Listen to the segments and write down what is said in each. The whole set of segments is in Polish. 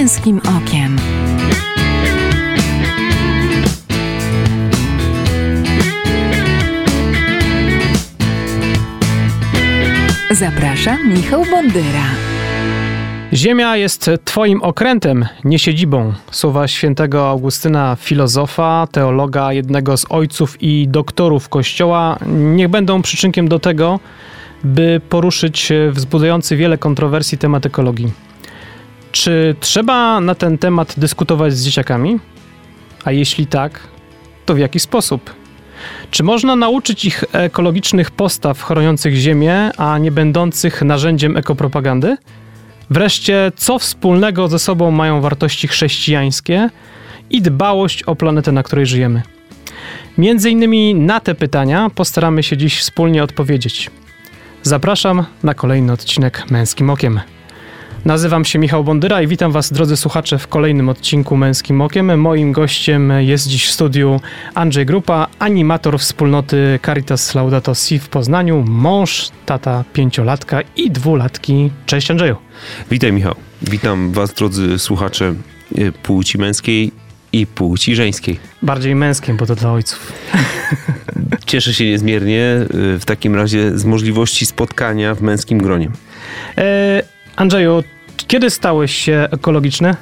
męskim okiem. Zapraszam Michał Bondyra. Ziemia jest Twoim okrętem, nie siedzibą. Słowa świętego Augustyna, filozofa, teologa, jednego z ojców i doktorów Kościoła, niech będą przyczynkiem do tego, by poruszyć wzbudzający wiele kontrowersji temat ekologii. Czy trzeba na ten temat dyskutować z dzieciakami? A jeśli tak, to w jaki sposób? Czy można nauczyć ich ekologicznych postaw chroniących ziemię, a nie będących narzędziem ekopropagandy? Wreszcie, co wspólnego ze sobą mają wartości chrześcijańskie i dbałość o planetę, na której żyjemy? Między innymi na te pytania postaramy się dziś wspólnie odpowiedzieć. Zapraszam na kolejny odcinek Męskim Okiem. Nazywam się Michał Bondyra i witam Was, drodzy słuchacze, w kolejnym odcinku Męskim Okiem. Moim gościem jest dziś w studiu Andrzej Grupa, animator wspólnoty Caritas Laudato Si w Poznaniu, mąż, tata pięciolatka i dwulatki. Cześć Andrzeju. Witaj Michał. Witam Was, drodzy słuchacze e, płci męskiej i płci żeńskiej. Bardziej męskim, bo to dla ojców. Cieszę się niezmiernie e, w takim razie z możliwości spotkania w męskim gronie. E, Andrzeju, kiedy stałeś się ekologiczny?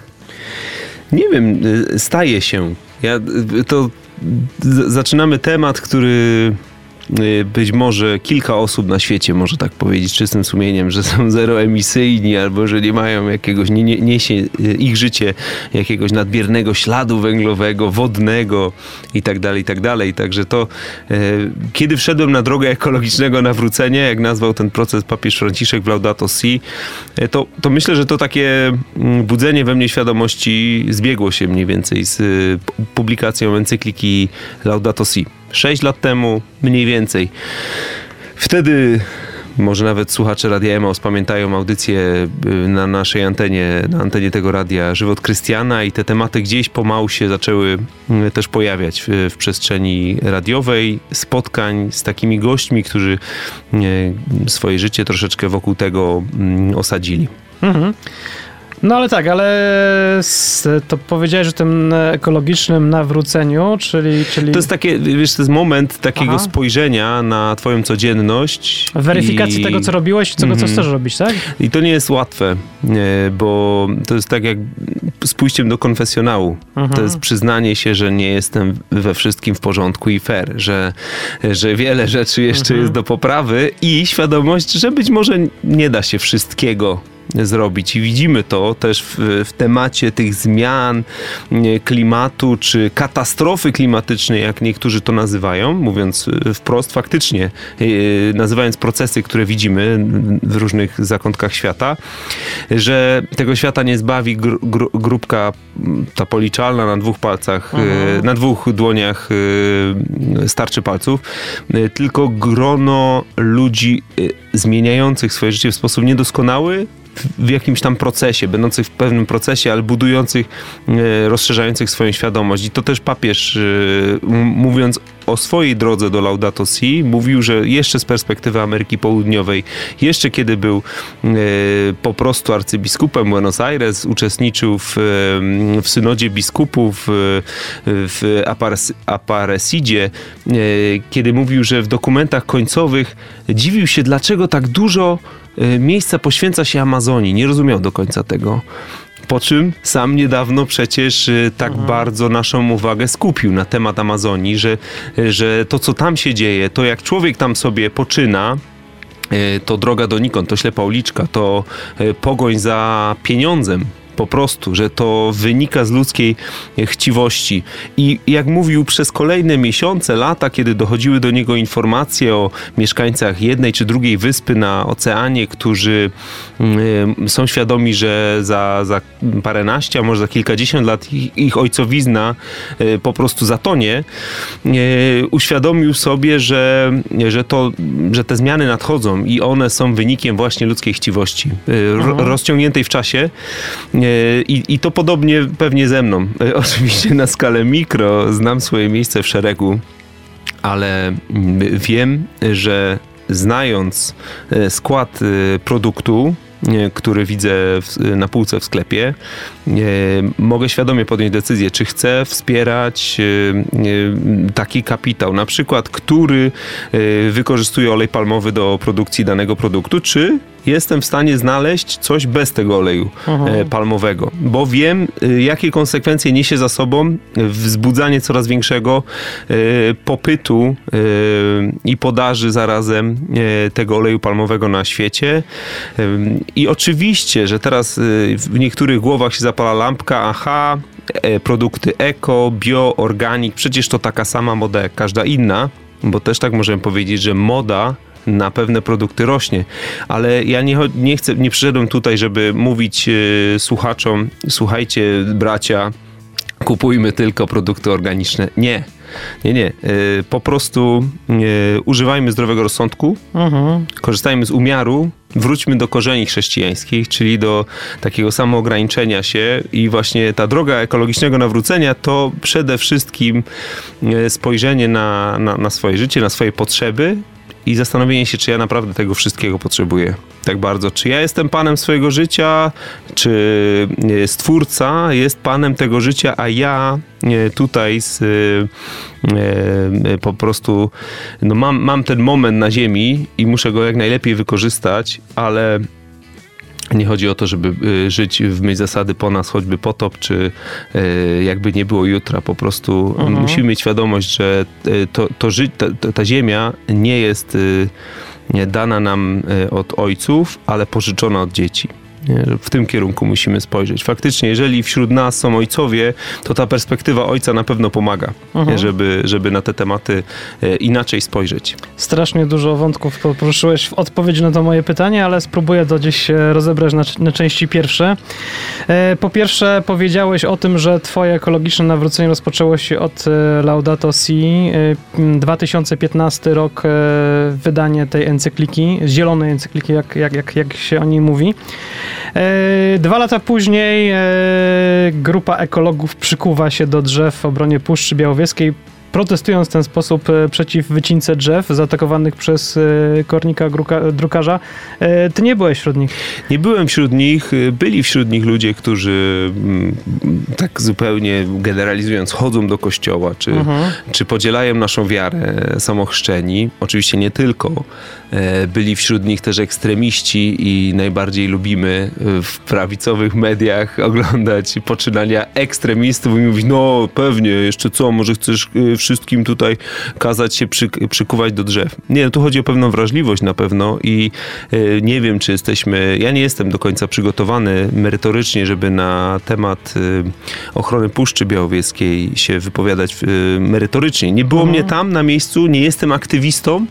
Nie wiem, e, staje się. Ja to zaczynamy temat, który Y, być może kilka osób na świecie może tak powiedzieć czystym sumieniem, że są zeroemisyjni albo że nie mają jakiegoś, nie, nie, niesie y, ich życie jakiegoś nadmiernego śladu węglowego, wodnego i tak dalej, i tak dalej. Także to, y, kiedy wszedłem na drogę ekologicznego nawrócenia, jak nazwał ten proces papież Franciszek w Laudato Si, to, to myślę, że to takie mm, budzenie we mnie świadomości zbiegło się mniej więcej z publikacją encykliki Laudato Si. 6 lat temu mniej więcej. Wtedy może nawet słuchacze Radia Emaus pamiętają audycję y, na naszej antenie, na antenie tego radia Żywot Krystiana i te tematy gdzieś pomału się zaczęły y, też pojawiać w, w przestrzeni radiowej, spotkań z takimi gośćmi, którzy y, swoje życie troszeczkę wokół tego mm, osadzili. Mhm. No ale tak, ale to powiedziałeś o tym ekologicznym nawróceniu, czyli... czyli... To jest takie, wiesz, to jest moment takiego Aha. spojrzenia na twoją codzienność. Weryfikacji i... tego, co robiłeś i tego, mm -hmm. co chcesz robić, tak? I to nie jest łatwe, bo to jest tak jak z pójściem do konfesjonału. Mhm. To jest przyznanie się, że nie jestem we wszystkim w porządku i fair, że, że wiele rzeczy jeszcze mhm. jest do poprawy i świadomość, że być może nie da się wszystkiego zrobić. I widzimy to też w, w temacie tych zmian klimatu, czy katastrofy klimatycznej, jak niektórzy to nazywają, mówiąc e, wprost, faktycznie, e, nazywając procesy, które widzimy w różnych zakątkach świata, że tego świata nie zbawi gr, gr, grupka ta policzalna na dwóch palcach, e, mhm. na dwóch dłoniach starczy palców, tylko grono ludzi zmieniających swoje życie w sposób niedoskonały, w jakimś tam procesie, będących w pewnym procesie, ale budujących, e, rozszerzających swoją świadomość. I to też papież, e, mówiąc o swojej drodze do Laudato Si, mówił, że jeszcze z perspektywy Ameryki Południowej, jeszcze kiedy był e, po prostu arcybiskupem Buenos Aires, uczestniczył w, w synodzie biskupów w Aparecidzie, kiedy mówił, że w dokumentach końcowych dziwił się, dlaczego tak dużo miejsca poświęca się Amazonii. Nie rozumiał do końca tego. Po czym sam niedawno przecież y, tak mhm. bardzo naszą uwagę skupił na temat Amazonii, że, y, że to, co tam się dzieje, to jak człowiek tam sobie poczyna, to droga donikąd, to ślepa uliczka, to pogoń za pieniądzem, po prostu, że to wynika z ludzkiej chciwości. I jak mówił, przez kolejne miesiące, lata, kiedy dochodziły do niego informacje o mieszkańcach jednej czy drugiej wyspy na oceanie, którzy y, są świadomi, że za, za paręnaście, a może za kilkadziesiąt lat ich, ich ojcowizna y, po prostu zatonie, uświadomił sobie, że, że, to, że te zmiany nadchodzą i one są wynikiem właśnie ludzkiej chciwości, rozciągniętej w czasie i, I to podobnie pewnie ze mną. Oczywiście na skalę mikro znam swoje miejsce w szeregu, ale wiem, że znając e, skład e, produktu, który widzę na półce w sklepie, mogę świadomie podjąć decyzję, czy chcę wspierać taki kapitał, na przykład, który wykorzystuje olej palmowy do produkcji danego produktu, czy jestem w stanie znaleźć coś bez tego oleju mhm. palmowego, bo wiem, jakie konsekwencje niesie za sobą wzbudzanie coraz większego popytu i podaży zarazem tego oleju palmowego na świecie. I oczywiście, że teraz w niektórych głowach się zapala lampka, aha, e, produkty eko, bio, organik, przecież to taka sama moda jak każda inna, bo też tak możemy powiedzieć, że moda na pewne produkty rośnie. Ale ja nie, nie chcę, nie przyszedłem tutaj, żeby mówić y, słuchaczom, słuchajcie, bracia, kupujmy tylko produkty organiczne. Nie. Nie, nie. Y, po prostu y, używajmy zdrowego rozsądku, mhm. korzystajmy z umiaru, wróćmy do korzeni chrześcijańskich, czyli do takiego samoograniczenia się i właśnie ta droga ekologicznego nawrócenia to przede wszystkim spojrzenie na, na, na swoje życie, na swoje potrzeby i zastanowienie się, czy ja naprawdę tego wszystkiego potrzebuję tak bardzo. Czy ja jestem panem swojego życia, czy e, stwórca jest panem tego życia, a ja e, tutaj z, e, po prostu no mam, mam ten moment na ziemi i muszę go jak najlepiej wykorzystać, ale nie chodzi o to, żeby y, żyć w myśl zasady po nas choćby potop, czy y, jakby nie było jutra. Po prostu mhm. musimy mieć świadomość, że y, to, to ży- ta, ta ziemia nie jest dana nam od ojców, ale pożyczona od dzieci. W tym kierunku musimy spojrzeć. Faktycznie, jeżeli wśród nas są ojcowie, to ta perspektywa ojca na pewno pomaga, mhm. żeby, żeby na te tematy e, inaczej spojrzeć. Strasznie dużo wątków poruszyłeś w odpowiedzi na to moje pytanie, ale spróbuję to gdzieś rozebrać na, na części pierwsze. E, po pierwsze, powiedziałeś o tym, że twoje ekologiczne nawrócenie rozpoczęło się od e, Laudato Si. 2015 rok wydanie tej encykliki, zielonej encykliki, jak, jak, jak, jak się o niej mówi. E, dwa lata później e, grupa ekologów przykuwa się do drzew w obronie Puszczy Białowieskiej protestując w ten sposób e, przeciw wycince drzew zaatakowanych przez e, kornika drukarza. E, ty nie byłeś wśród nich. Nie byłem wśród nich. Byli wśród nich ludzie, którzy mm, tak zupełnie generalizując chodzą do kościoła, czy, mhm. czy podzielają naszą wiarę samochrzczeni. Oczywiście nie tylko. Byli wśród nich też ekstremiści i najbardziej lubimy w prawicowych mediach oglądać poczynania ekstremistów i mówić, no pewnie, jeszcze co, może chcesz wszystkim tutaj kazać się przy, przykuwać do drzew. Nie, tu chodzi o pewną wrażliwość na pewno i y, nie wiem, czy jesteśmy, ja nie jestem do końca przygotowany merytorycznie, żeby na temat y, ochrony Puszczy Białowieskiej się wypowiadać y, merytorycznie. Nie było mhm. mnie tam na miejscu, nie jestem aktywistą.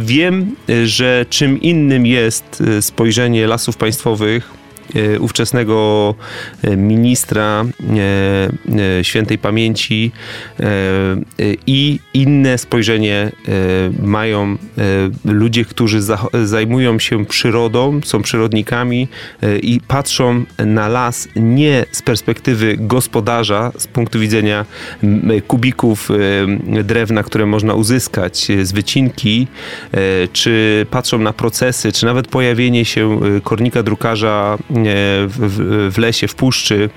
Wiem, że czym innym jest spojrzenie lasów państwowych ówczesnego e, ministra e, świętej pamięci i inne spojrzenie mają ludzie, którzy zajmują się przyrodą, są przyrodnikami i patrzą na las nie z perspektywy gospodarza, z punktu widzenia kubików drewna, które można uzyskać z wycinki, czy patrzą na procesy, czy nawet pojawienie się kornika drukarza w, w lesie, w puszczy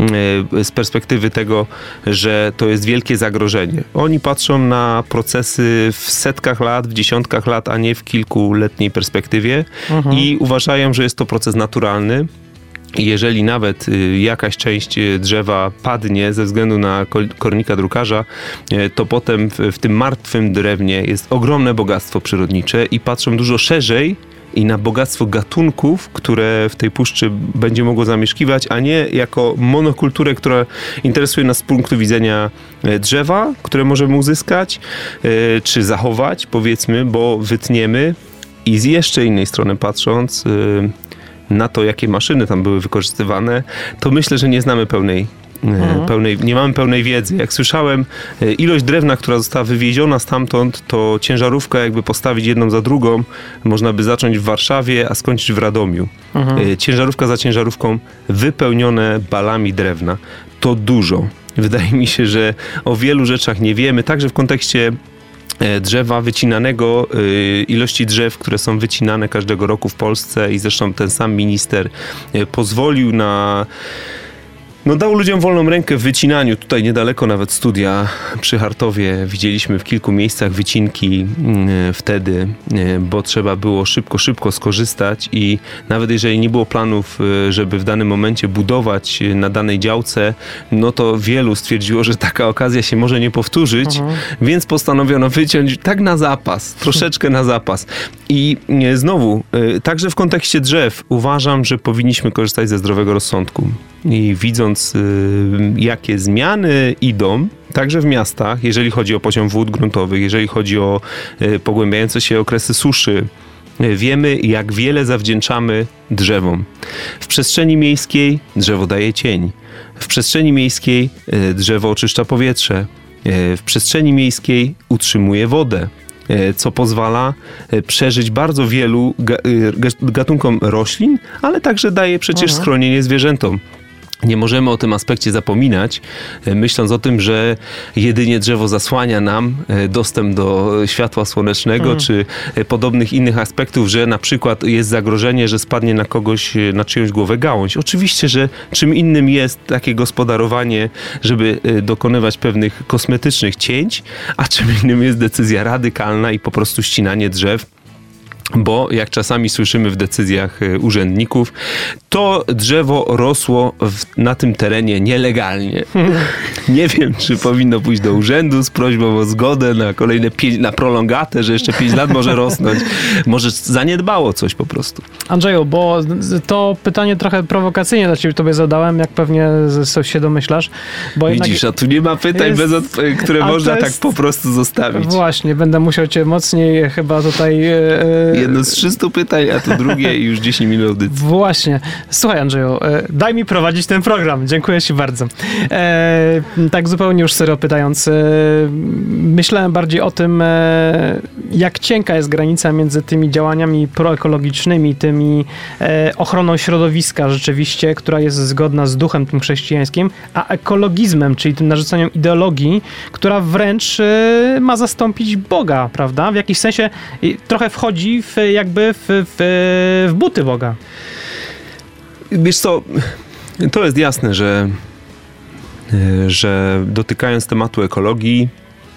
e, z perspektywy tego, że to jest wielkie zagrożenie. Oni patrzą na procesy w setkach lat, w dziesiątkach lat, a nie w kilkuletniej perspektywie mhm. i uważają, że jest to proces naturalny. Jeżeli nawet y, jakaś część y, drzewa padnie ze względu na kornika drukarza, y, to potem w, w tym martwym drewnie jest ogromne bogactwo przyrodnicze i patrzą dużo szerzej i na bogactwo gatunków, które w tej puszczy będzie mogło zamieszkiwać, a nie jako monokulturę, która interesuje nas z punktu widzenia e, drzewa, które możemy uzyskać, e, czy zachować, powiedzmy, bo wytniemy. I z jeszcze innej strony patrząc, e, na to, jakie maszyny tam były wykorzystywane, to myślę, że nie znamy pełnej Mhm. Pełnej, nie mamy pełnej wiedzy. Jak słyszałem, e, ilość drewna, która została wywieziona stamtąd, to ciężarówka jakby postawić jedną za drugą, można by zacząć w Warszawie, a skończyć w Radomiu. Mhm. E, ciężarówka za ciężarówką wypełnione balami drewna. To dużo. Wydaje mi się, że o wielu rzeczach nie wiemy, także w kontekście e, drzewa wycinanego, e, ilości drzew, które są wycinane każdego roku w Polsce i zresztą ten sam minister e, pozwolił na no dał ludziom wolną rękę w wycinaniu. Tutaj niedaleko nawet studia przy Hartowie widzieliśmy w kilku miejscach wycinki mm, wtedy, e, bo trzeba było szybko, szybko skorzystać i nawet jeżeli nie było planów, e, żeby w danym momencie budować e, na danej działce, no to wielu stwierdziło, że taka okazja się może nie powtórzyć, mhm. więc postanowiono wyciąć tak na zapas, troszeczkę na zapas. I znowu, także w kontekście drzew uważam, że powinniśmy korzystać ze zdrowego rozsądku i widząc, y, jakie zmiany idą, także w miastach, jeżeli chodzi o poziom wód gruntowych, jeżeli chodzi o y, pogłębiające się okresy suszy, y, wiemy, jak wiele zawdzięczamy drzewom. W przestrzeni miejskiej drzewo daje cień. W przestrzeni miejskiej drzewo oczyszcza powietrze. W przestrzeni miejskiej utrzymuje wodę. Co pozwala przeżyć bardzo wielu gatunkom roślin, ale także daje przecież mhm. schronienie zwierzętom. Nie możemy o tym aspekcie zapominać, myśląc o tym, że jedynie drzewo zasłania nam dostęp do światła słonecznego, mm. czy podobnych innych aspektów, że na przykład jest zagrożenie, że spadnie na kogoś, na czyjąś głowę gałąź. Oczywiście, że czym innym jest takie gospodarowanie, żeby dokonywać pewnych kosmetycznych cięć, a czym innym jest decyzja radykalna i po prostu ścinanie drzew bo jak czasami słyszymy w decyzjach e, urzędników, to drzewo rosło w, na tym terenie nielegalnie. Nie wiem, czy powinno pójść do urzędu z prośbą o zgodę na kolejne pięć, na prolongatę, że jeszcze 5 lat może rosnąć. Może zaniedbało coś po prostu. Andrzeju, bo to pytanie trochę prowokacyjnie dla ciebie tobie zadałem, jak pewnie się domyślasz. Bo Widzisz, a tu nie ma pytań, jest, bez które można tak jest, tak po prostu zostawić. Właśnie, będę musiał cię mocniej chyba tutaj... Yy, Jedno z 300 pytań, a to drugie i już 10 minut audycji. Właśnie. Słuchaj Andrzeju, e, daj mi prowadzić ten program. Dziękuję ci bardzo. E, tak zupełnie już serio pytając, e, myślałem bardziej o tym, e, jak cienka jest granica między tymi działaniami proekologicznymi, tymi e, ochroną środowiska rzeczywiście, która jest zgodna z duchem tym chrześcijańskim, a ekologizmem, czyli tym narzucaniem ideologii, która wręcz e, ma zastąpić Boga, prawda? W jakiś sensie trochę wchodzi w, jakby w, w, w buty Boga. Wiesz co, to jest jasne, że, e, że dotykając tematu ekologii,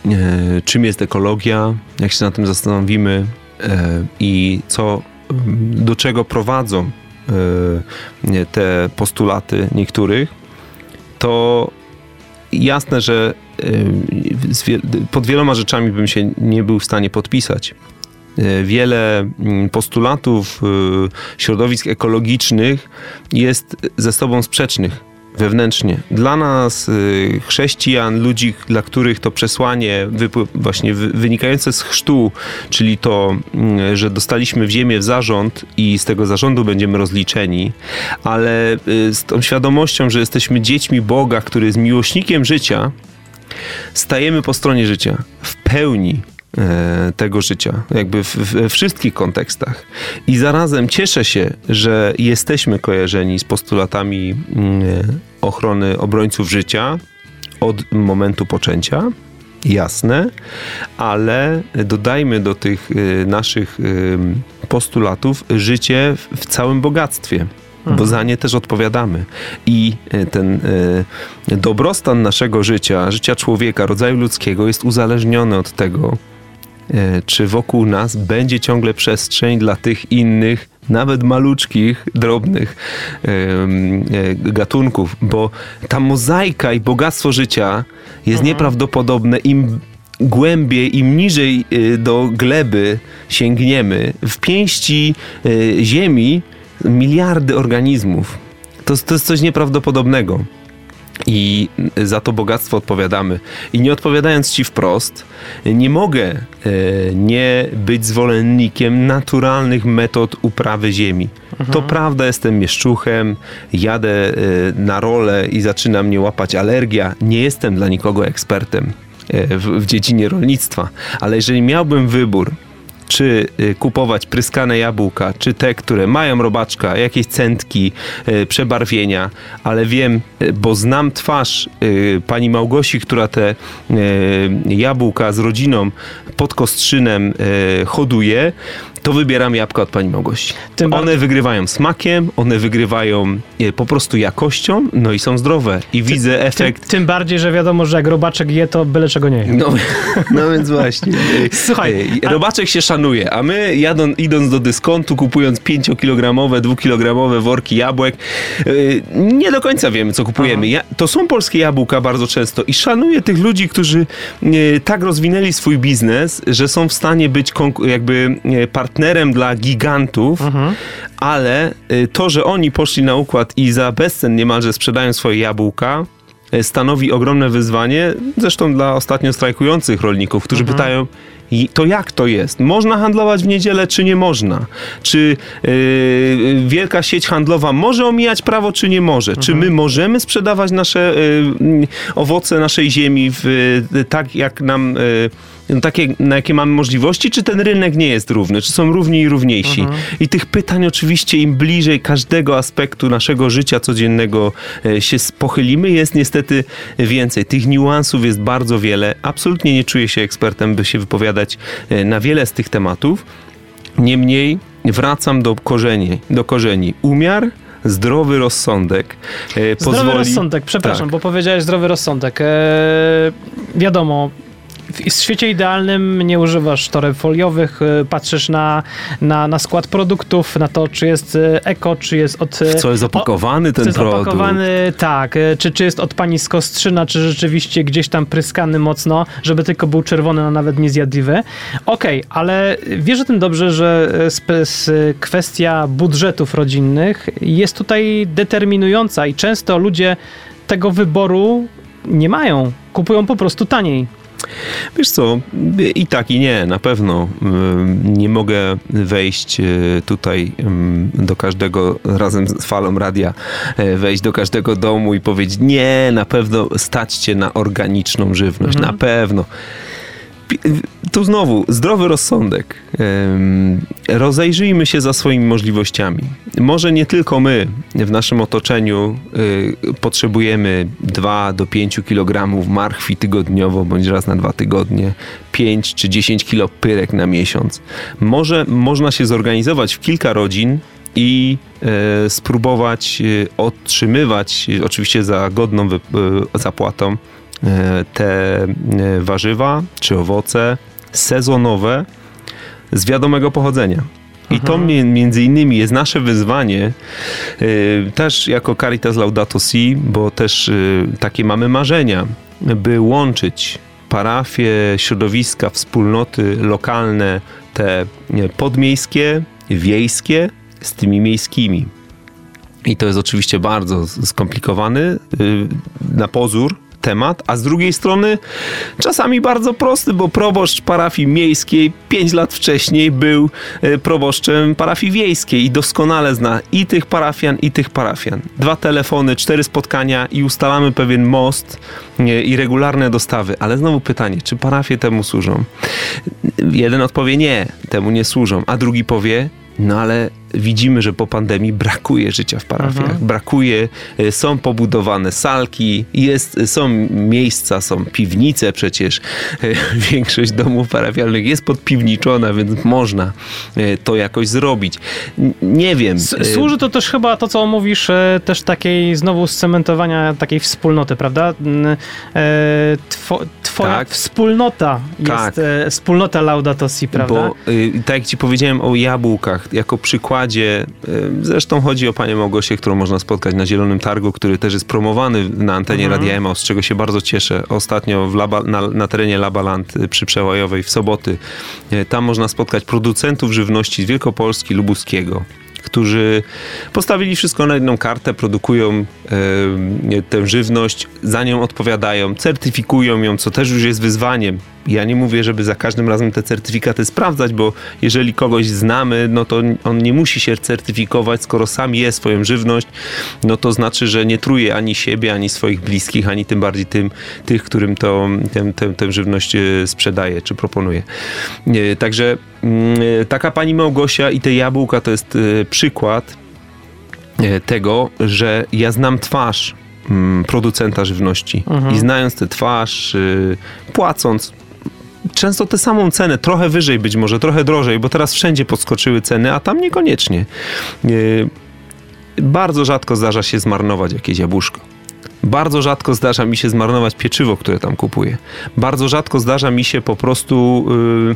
e, czym jest ekologia, jak się na tym zastanowimy e, i co, do czego prowadzą te postulaty niektórych, to jasne, że pod wieloma rzeczami bym się nie był w stanie podpisać. E, wiele mm, postulatów e, środowisk ekologicznych jest ze sobą sprzecznych wewnętrznie. Dla nas, e, chrześcijan, ludzi, dla których to przesłanie właśnie wynikające z chrztu, czyli to, mm, że dostaliśmy w ziemię w zarząd i z tego zarządu będziemy rozliczeni, ale z tą świadomością, że jesteśmy dziećmi Boga, który jest miłośnikiem życia, stajemy po stronie życia w pełni tego życia, jakby w, we wszystkich kontekstach. I zarazem cieszę się, że jesteśmy kojarzeni z postulatami mm, ochrony obrońców życia od momentu poczęcia. Jasne, ale dodajmy do tych e, naszych e, postulatów życie w całym bogactwie bo mhm. za nie też odpowiadamy. I ten dobrostan naszego życia, życia człowieka, rodzaju ludzkiego jest uzależniony od tego, E, czy wokół nas będzie ciągle przestrzeń dla tych innych, nawet maluczkich, drobnych e, gatunków, bo ta mozaika i bogactwo życia jest mhm. nieprawdopodobne. Im głębiej, im niżej e, do gleby sięgniemy, w pięści ziemi miliardy organizmów. To, to jest coś nieprawdopodobnego i za to bogactwo odpowiadamy. I nie odpowiadając ci wprost, nie mogę e, nie być zwolennikiem naturalnych metod uprawy ziemi. Mhm. To prawda, jestem mieszczuchem, jadę e, na rolę i zaczyna mnie łapać alergia. Nie jestem dla nikogo ekspertem e, w, w dziedzinie rolnictwa, ale jeżeli miałbym wybór, czy y, kupować pryskane jabłka, czy te, które mają robaczka, jakieś centki, y, przebarwienia, ale wiem, y, bo znam twarz pani Małgosi, która te jabłka z rodziną pod Kostrzynem hoduje, to wybieram jabłka od pani Małgosi. Tym one wygrywają smakiem, one wygrywają e, po prostu jakością, no i są zdrowe. I widzę Tym, efekt. tym bardziej, że wiadomo, że jak robaczek je, to byle czego nie je. No, no więc właśnie. Słuchaj, E, a- robaczek się szanuje, a my idąc do dyskontu, kupując 5-kilogramowe, 2-kilogramowe worki jabłek, e, nie do końca wiemy, co kupujemy. Ja, to są polskie jabłka bardzo często i szanuję tych ludzi, którzy tak rozwinęli swój biznes, że są w stanie być jakby e, partnerem dla gigantów, ale e, to, że oni poszli na układ i za bezcen niemalże sprzedają swoje jabłka, e, stanowi ogromne wyzwanie, zresztą dla ostatnio strajkujących rolników, którzy pytają, "I to jak to jest? Można handlować w niedzielę, czy nie można? Czy yy, wielka sieć handlowa może omijać prawo, czy nie może? Czy my możemy sprzedawać nasze yy, owoce naszej ziemi w, yy, tak, jak nam... No, takie, na jakie mamy możliwości, czy ten rynek nie jest równy, czy są równi i równiejsi. I tych pytań oczywiście im bliżej każdego aspektu naszego życia codziennego e, się pochylimy, jest niestety więcej. Tych niuansów jest bardzo wiele. Absolutnie nie czuję się ekspertem, by się wypowiadać e, na wiele z tych tematów. Niemniej wracam do korzeni. Do korzeni. Umiar, zdrowy rozsądek e, Zdrowy pozwoli... rozsądek, przepraszam, Tak. bo powiedziałeś zdrowy rozsądek. Wiadomo, w świecie idealnym nie używasz toreb foliowych, e, patrzysz na, na, na skład produktów, na to, czy jest e, eko, czy jest od... W co jest opakowany ten czy jest produkt. opakowany, tak, czy, czy jest od pani z Kostrzyna, czy rzeczywiście gdzieś tam pryskany mocno, żeby tylko był czerwony, a nawet niezjadliwy. Okej, ale wiesz o tym dobrze, że kwestia budżetów rodzinnych jest tutaj determinująca i często ludzie tego wyboru nie mają. Kupują po prostu taniej. Wiesz co, i tak i nie, na pewno. Nie mogę wejść y, tutaj do każdego, razem z falą radia, y, wejść do każdego domu i powiedzieć, nie, na pewno staćcie na organiczną żywność, na pewno. Tu znowu, zdrowy rozsądek. Rozejrzyjmy się za swoimi możliwościami. Może nie tylko my w naszym otoczeniu y, potrzebujemy 2 do 5 kg marchwi tygodniowo, bądź raz na dwa tygodnie, 5 czy 10 kg pyrek na miesiąc. Może można się zorganizować w kilka rodzin i e, spróbować e, otrzymywać, oczywiście za godną e, zapłatą, te e, warzywa czy owoce sezonowe z wiadomego pochodzenia. I to mi- między innymi jest nasze wyzwanie, y, też jako Caritas Laudato Si, bo też takie mamy marzenia, by łączyć parafie, środowiska, wspólnoty lokalne, te podmiejskie, wiejskie z tymi miejskimi. I to jest oczywiście bardzo skomplikowany na pozór temat, a z drugiej strony czasami bardzo prosty, bo proboszcz parafii miejskiej 5 lat wcześniej był y, proboszczem parafii wiejskiej i doskonale zna i tych parafian, i tych parafian. Dwa telefony, cztery spotkania i ustalamy pewien most i regularne dostawy. Ale znowu pytanie, czy parafie temu służą? Jeden odpowie nie, temu nie służą, a drugi powie no ale widzimy, że po pandemii brakuje życia w parafiach. Brakuje, y, są pobudowane salki, jest, są miejsca, są piwnice przecież. Y, Większość domów parafialnych jest podpiwniczona, więc można y, to jakoś zrobić. Nie wiem. Y, Służy to też chyba to, co mówisz, e, też takiej znowu scementowania takiej wspólnoty, prawda? E, Two, twoja Tak. wspólnota Tak. jest e, wspólnota Laudato Si, prawda? Bo y, tak jak ci powiedziałem o jabłkach, jako przykładzie, y, zresztą chodzi o panią Małgosię, którą można spotkać na Zielonym Targu, który też jest promowany na antenie Mhm. Radia Ema, z czego się bardzo cieszę. Ostatnio w Laba, na, na terenie Labaland y, przy Przełajowej w soboty. y, Tam można spotkać producentów żywności z Wielkopolski, Lubuskiego którzy postawili wszystko na jedną kartę, produkują tę żywność, za nią odpowiadają, certyfikują ją, co też już jest wyzwaniem Ja nie mówię, żeby za każdym razem te certyfikaty sprawdzać, bo jeżeli kogoś znamy, no to on nie musi się certyfikować, skoro sam je swoją żywność, no to znaczy, że nie truje ani siebie, ani swoich bliskich, ani tym bardziej tym, tych, którym to, tę, tę, tę żywność e, sprzedaje czy proponuje. E, także mm, e, taka pani Małgosia i te jabłka to jest przykład tego, że ja znam twarz mm, producenta żywności mhm. i znając tę twarz, płacąc często tę samą cenę, trochę wyżej być może, trochę drożej, bo teraz wszędzie podskoczyły ceny, a tam niekoniecznie. Bardzo rzadko zdarza się zmarnować jakieś jabłuszko. Bardzo rzadko zdarza mi się zmarnować pieczywo, które tam kupuję. Bardzo rzadko zdarza mi się po prostu. Yy,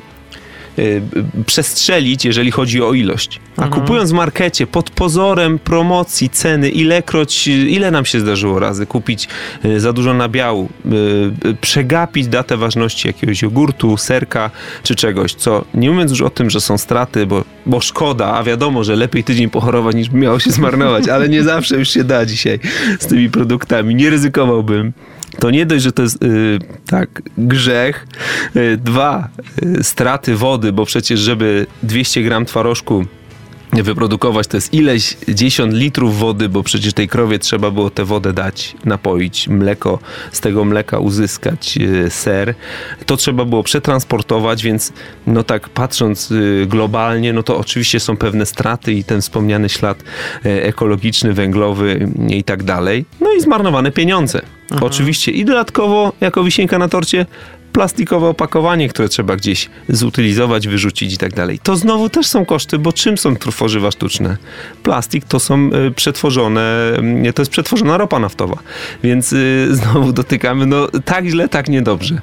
przestrzelić, jeżeli chodzi o ilość. A mhm. kupując w markecie pod pozorem promocji, ceny, ilekroć, ile nam się zdarzyło razy kupić y, za dużo nabiału, y, przegapić datę ważności jakiegoś jogurtu, serka czy czegoś, co nie mówiąc już o tym, że są straty, bo, bo szkoda, a wiadomo, że lepiej tydzień pochorować niż miało się zmarnować, ale nie zawsze już się da dzisiaj z tymi produktami. Nie ryzykowałbym to nie dość, że to jest yy, tak, grzech, yy, dwa, yy, straty wody, bo przecież żeby 200 gram twarożku wyprodukować to jest ileś dziesiąt litrów wody, bo przecież tej krowie trzeba było tę wodę dać, napoić, mleko, z tego mleka uzyskać e, ser. To trzeba było przetransportować, więc no tak patrząc e, globalnie, no to oczywiście są pewne straty i ten wspomniany ślad e, ekologiczny, węglowy i tak dalej. No i zmarnowane pieniądze. Aha. Oczywiście i dodatkowo jako wisienka na torcie plastikowe opakowanie, które trzeba gdzieś zutylizować, wyrzucić i tak dalej. To znowu też są koszty, bo czym są tworzywa sztuczne? Plastik to są e, przetworzone, to jest przetworzona ropa naftowa. Więc e, znowu dotykamy, no tak źle, tak niedobrze.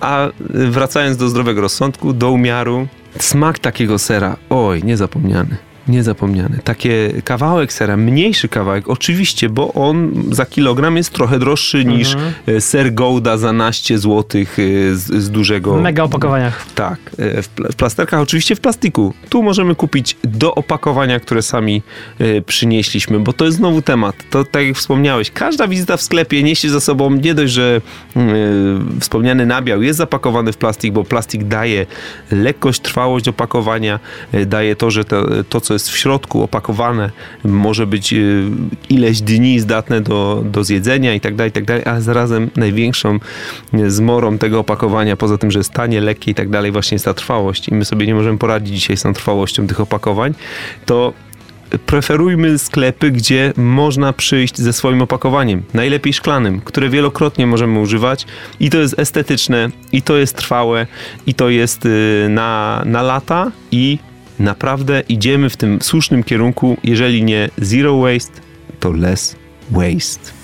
A wracając do zdrowego rozsądku, do umiaru, smak takiego sera, oj, niezapomniany. Niezapomniane. Takie kawałek sera, mniejszy kawałek, oczywiście, bo on za kilogram jest trochę droższy mhm. niż e, ser Gouda za naście złotych e, z, z dużego... W mega opakowaniach. Tak. E, w, w plasterkach, oczywiście w plastiku. Tu możemy kupić do opakowania, które sami przynieśliśmy, bo to jest znowu temat. To tak jak wspomniałeś, każda wizyta w sklepie niesie za sobą nie dość, że wspomniany nabiał jest zapakowany w plastik, bo plastik daje lekkość, trwałość opakowania, daje to, że to, to co jest w środku opakowane, może być y, ileś dni zdatne do, do zjedzenia i tak dalej, i tak dalej, a zarazem największą y, zmorą tego opakowania, poza tym, że jest tanie, lekkie i tak dalej, właśnie jest ta trwałość. I my sobie nie możemy poradzić dzisiaj z tą trwałością tych opakowań, to preferujmy sklepy, gdzie można przyjść ze swoim opakowaniem, najlepiej szklanym, które wielokrotnie możemy używać. I to jest estetyczne, i to jest trwałe, i to jest y, na, na lata i naprawdę idziemy w tym słusznym kierunku. Jeżeli nie zero waste, to less waste.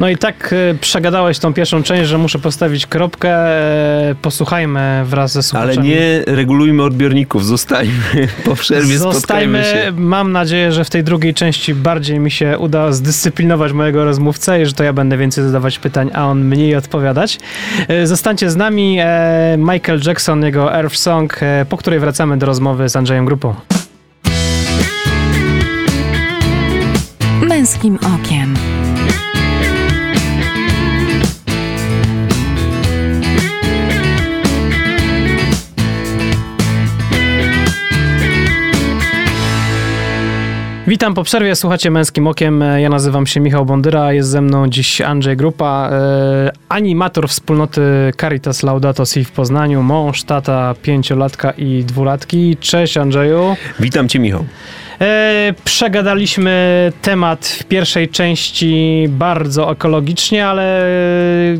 No i tak e, przegadałeś tą pierwszą część, że muszę postawić kropkę. E, posłuchajmy wraz ze słuchaczami. Ale nie regulujmy odbiorników, zostańmy po przerwie, Zostajmy. się. Mam nadzieję, że w tej drugiej części bardziej mi się uda zdyscyplinować mojego rozmówcę i że to ja będę więcej zadawać pytań, a on mniej odpowiadać. E, zostańcie z nami. Michael Jackson, jego Earth Song, po której wracamy do rozmowy z Andrzejem Grupą. Męskim okiem. Witam po przerwie, słuchacie Męskim Okiem. Ja nazywam się Michał Bondyra, jest ze mną dziś Andrzej Grupa, e, animator wspólnoty Caritas Laudato Si w Poznaniu, mąż, tata, pięciolatka i dwulatki. Cześć Andrzeju. Witam cię Michał. E, przegadaliśmy temat w pierwszej części bardzo ekologicznie, ale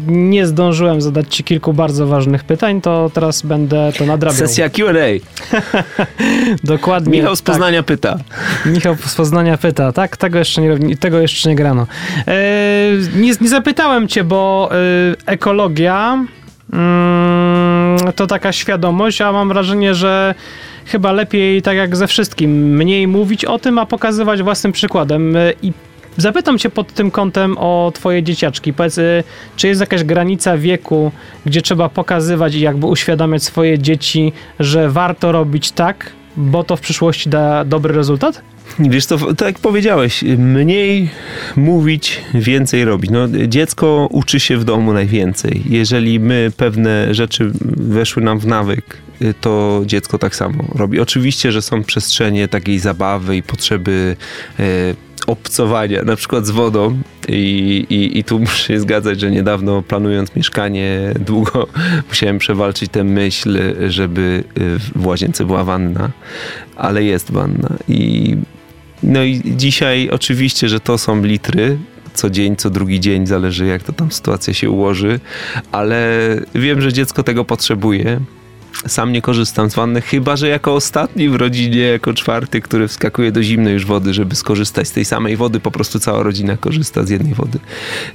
nie zdążyłem zadać Ci kilku bardzo ważnych pytań, to teraz będę to nadrabiał. Sesja Q&A. Dokładnie. Michał z Poznania tak. pyta. Michał z Poznania pyta, tak? Tego jeszcze nie, tego jeszcze nie grano. E, nie, nie zapytałem Cię, bo e, ekologia mm, to taka świadomość, a mam wrażenie, że chyba lepiej, tak jak ze wszystkim, mniej mówić o tym, a pokazywać własnym przykładem. I zapytam cię pod tym kątem o twoje dzieciaczki. Powiedz, y, czy jest jakaś granica wieku, gdzie trzeba pokazywać i jakby uświadamiać swoje dzieci, że warto robić tak, bo to w przyszłości da dobry rezultat? Wiesz co, tak jak powiedziałeś, mniej mówić, więcej robić. No, dziecko uczy się w domu najwięcej. Jeżeli my pewne rzeczy weszły nam w nawyk, to dziecko tak samo robi. Oczywiście, że są przestrzenie takiej zabawy i potrzeby e, obcowania, na przykład z wodą i, i, i tu muszę się zgadzać, że niedawno planując mieszkanie długo musiałem przewalczyć tę myśl, żeby w łazience była wanna, ale jest wanna i no i dzisiaj oczywiście, że to są litry, co dzień, co drugi dzień, zależy jak to tam sytuacja się ułoży, ale wiem, że dziecko tego potrzebuje. Sam nie korzystam z wanny, chyba że jako ostatni w rodzinie, jako czwarty, który wskakuje do zimnej już wody, żeby skorzystać z tej samej wody, po prostu cała rodzina korzysta z jednej wody.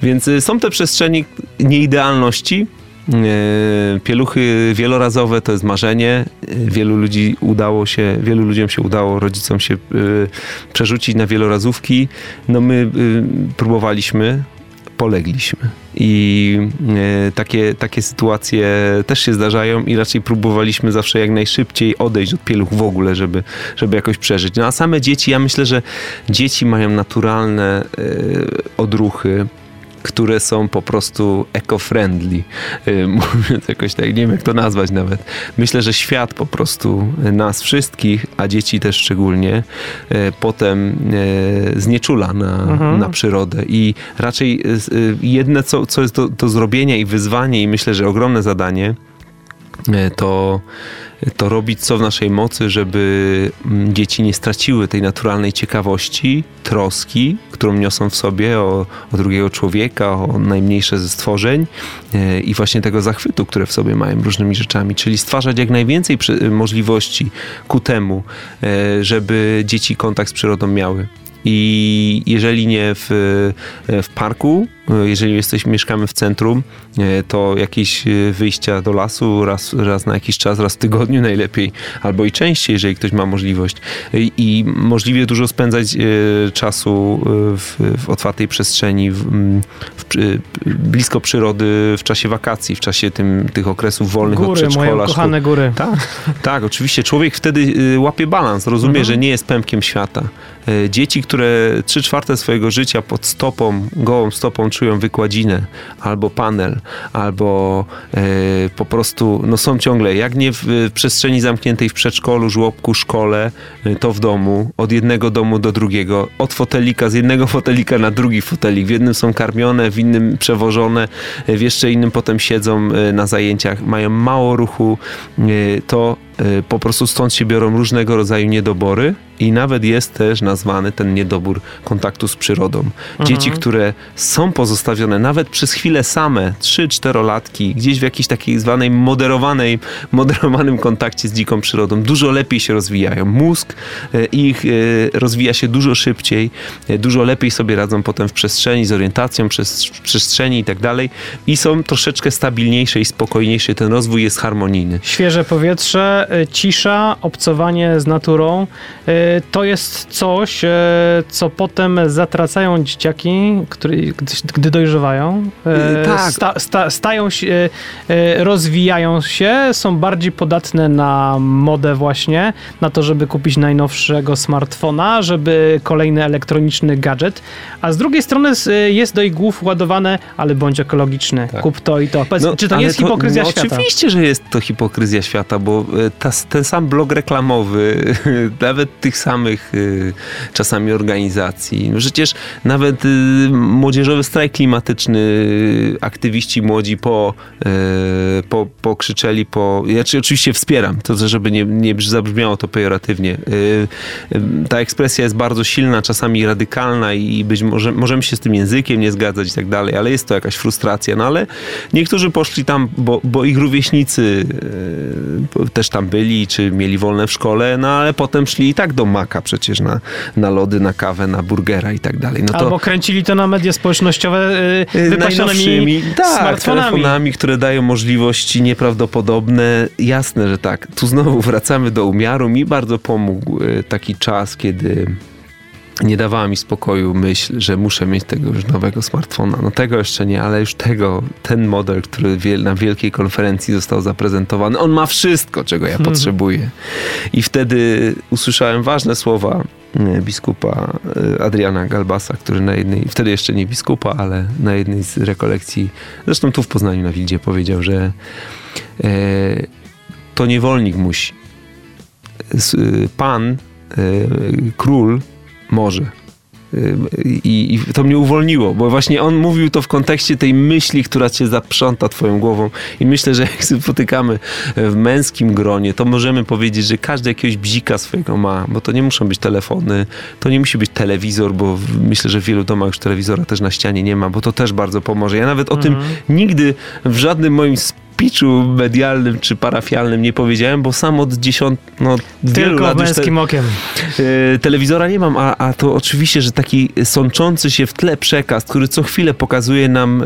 Więc y, są te przestrzeni nieidealności, E, pieluchy wielorazowe to jest marzenie. E, wielu ludzi udało się, wielu ludziom się udało, rodzicom się przerzucić na wielorazówki. No my próbowaliśmy, polegliśmy. I takie, takie sytuacje też się zdarzają i raczej próbowaliśmy zawsze jak najszybciej odejść od pieluch w ogóle, żeby, żeby jakoś przeżyć. No a same dzieci, ja myślę, że dzieci mają naturalne odruchy które są po prostu eco-friendly, y, mówiąc jakoś tak, nie wiem jak to nazwać nawet. Myślę, że świat po prostu nas wszystkich, a dzieci też szczególnie, y, potem y, znieczula na, mhm. na przyrodę i raczej jedne, co, co jest do, do zrobienia i wyzwanie i myślę, że ogromne zadanie, to to robić co w naszej mocy, żeby mm, dzieci nie straciły tej naturalnej ciekawości, troski, którą niosą w sobie o, o drugiego człowieka, o najmniejsze ze stworzeń e, i właśnie tego zachwytu, które w sobie mają różnymi rzeczami, czyli stwarzać jak najwięcej możliwości ku temu, e, żeby dzieci kontakt z przyrodą miały. I jeżeli nie w, w parku, jeżeli jesteśmy, mieszkamy w centrum, to jakieś wyjścia do lasu raz, raz na jakiś czas, raz w tygodniu najlepiej, albo i częściej, jeżeli ktoś ma możliwość. I, i możliwie dużo spędzać e, czasu w, w otwartej przestrzeni, w, w, blisko przyrody w czasie wakacji, w czasie tym, tych okresów wolnych góry, od przedszkola. Moje kochane góry. Tak, tak, oczywiście. Człowiek wtedy e, łapie balans, rozumie, mhm. że nie jest pępkiem świata. E, dzieci, które trzy czwarte swojego życia pod stopą, gołą stopą czują wykładzinę, albo panel, albo e, po prostu no są ciągle, jak nie w, przestrzeni zamkniętej w przedszkolu, żłobku, szkole, e, to w domu, od jednego domu do drugiego, od fotelika, z jednego fotelika na drugi fotelik. W jednym są karmione, w innym przewożone, w jeszcze innym potem siedzą na zajęciach, mają mało ruchu, to po prostu stąd się biorą różnego rodzaju niedobory i nawet jest też nazwany ten niedobór kontaktu z przyrodą. Mhm. Dzieci, które są pozostawione nawet przez chwilę same, 3-4 latki, gdzieś w jakiejś takiej zwanej moderowanej, moderowanym kontakcie z dziką przyrodą, dużo lepiej się rozwijają. Mózg e, ich e, rozwija się dużo szybciej, dużo lepiej sobie radzą potem w przestrzeni, z orientacją przez przestrzeni i tak dalej i są troszeczkę stabilniejsze i spokojniejsze. Ten rozwój jest harmonijny. Świeże powietrze, cisza, obcowanie z naturą to jest coś, e, co potem zatracają dzieciaki, które, gdy dojrzewają. E, tak. Sta, sta, stają się, e, rozwijają się, są bardziej podatne na modę właśnie, na to, żeby kupić najnowszego smartfona, żeby kolejny elektroniczny gadżet, a z drugiej strony jest do ich głów ładowane, ale bądź ekologiczny, tak. kup to i to. No, Czy to jest to, hipokryzja no, świata? Oczywiście, że jest to hipokryzja świata, bo ta, ten sam blog reklamowy, nawet tych samych y, czasami organizacji. No przecież nawet y, młodzieżowy strajk klimatyczny, y, aktywiści młodzi po, po, pokrzyczeli po... Ja oczywiście wspieram, to żeby nie, nie zabrzmiało to pejoratywnie. Ta ekspresja jest bardzo silna, czasami radykalna i być może możemy się z tym językiem nie zgadzać i tak dalej, ale jest to jakaś frustracja. No ale niektórzy poszli tam, bo, bo ich rówieśnicy też tam byli, czy mieli wolne w szkole, no ale potem szli i tak do maka przecież na, na lody, na kawę, na burgera i tak dalej. No to, Albo kręcili to na media społecznościowe yy, wypasionymi tak, smartfonami. telefonami, które dają możliwości nieprawdopodobne. Jasne, że tak. Tu znowu wracamy do umiaru. Mi bardzo pomógł y, taki czas, kiedy nie dawała mi spokoju myśl, że muszę mieć tego już nowego smartfona. No tego jeszcze nie, ale już tego, ten model, który na wielkiej konferencji został zaprezentowany, on ma wszystko, czego ja mhm. potrzebuję. I wtedy usłyszałem ważne słowa e, biskupa e, Adriana Galbasa, który na jednej, wtedy jeszcze nie biskupa, ale na jednej z rekolekcji, zresztą tu w Poznaniu na Wildzie powiedział, że e, to niewolnik musi. S- Pan, e, król może. I, I to mnie uwolniło, bo właśnie on mówił to w kontekście tej myśli, która cię zaprząta twoją głową. I myślę, że jak się spotykamy w męskim gronie, to możemy powiedzieć, że każdy jakiegoś bzika swojego ma, bo to nie muszą być telefony, to nie musi być telewizor, bo myślę, że w wielu domach już telewizora też na ścianie nie ma, bo to też bardzo pomoże. Ja nawet o tym nigdy w żadnym moim speechu medialnym czy parafialnym nie powiedziałem, bo sam od dziesiąt, no Tylko lat już te- męskim okiem. E, telewizora nie mam, a, a to oczywiście, że taki sączący się w tle przekaz, który co chwilę pokazuje nam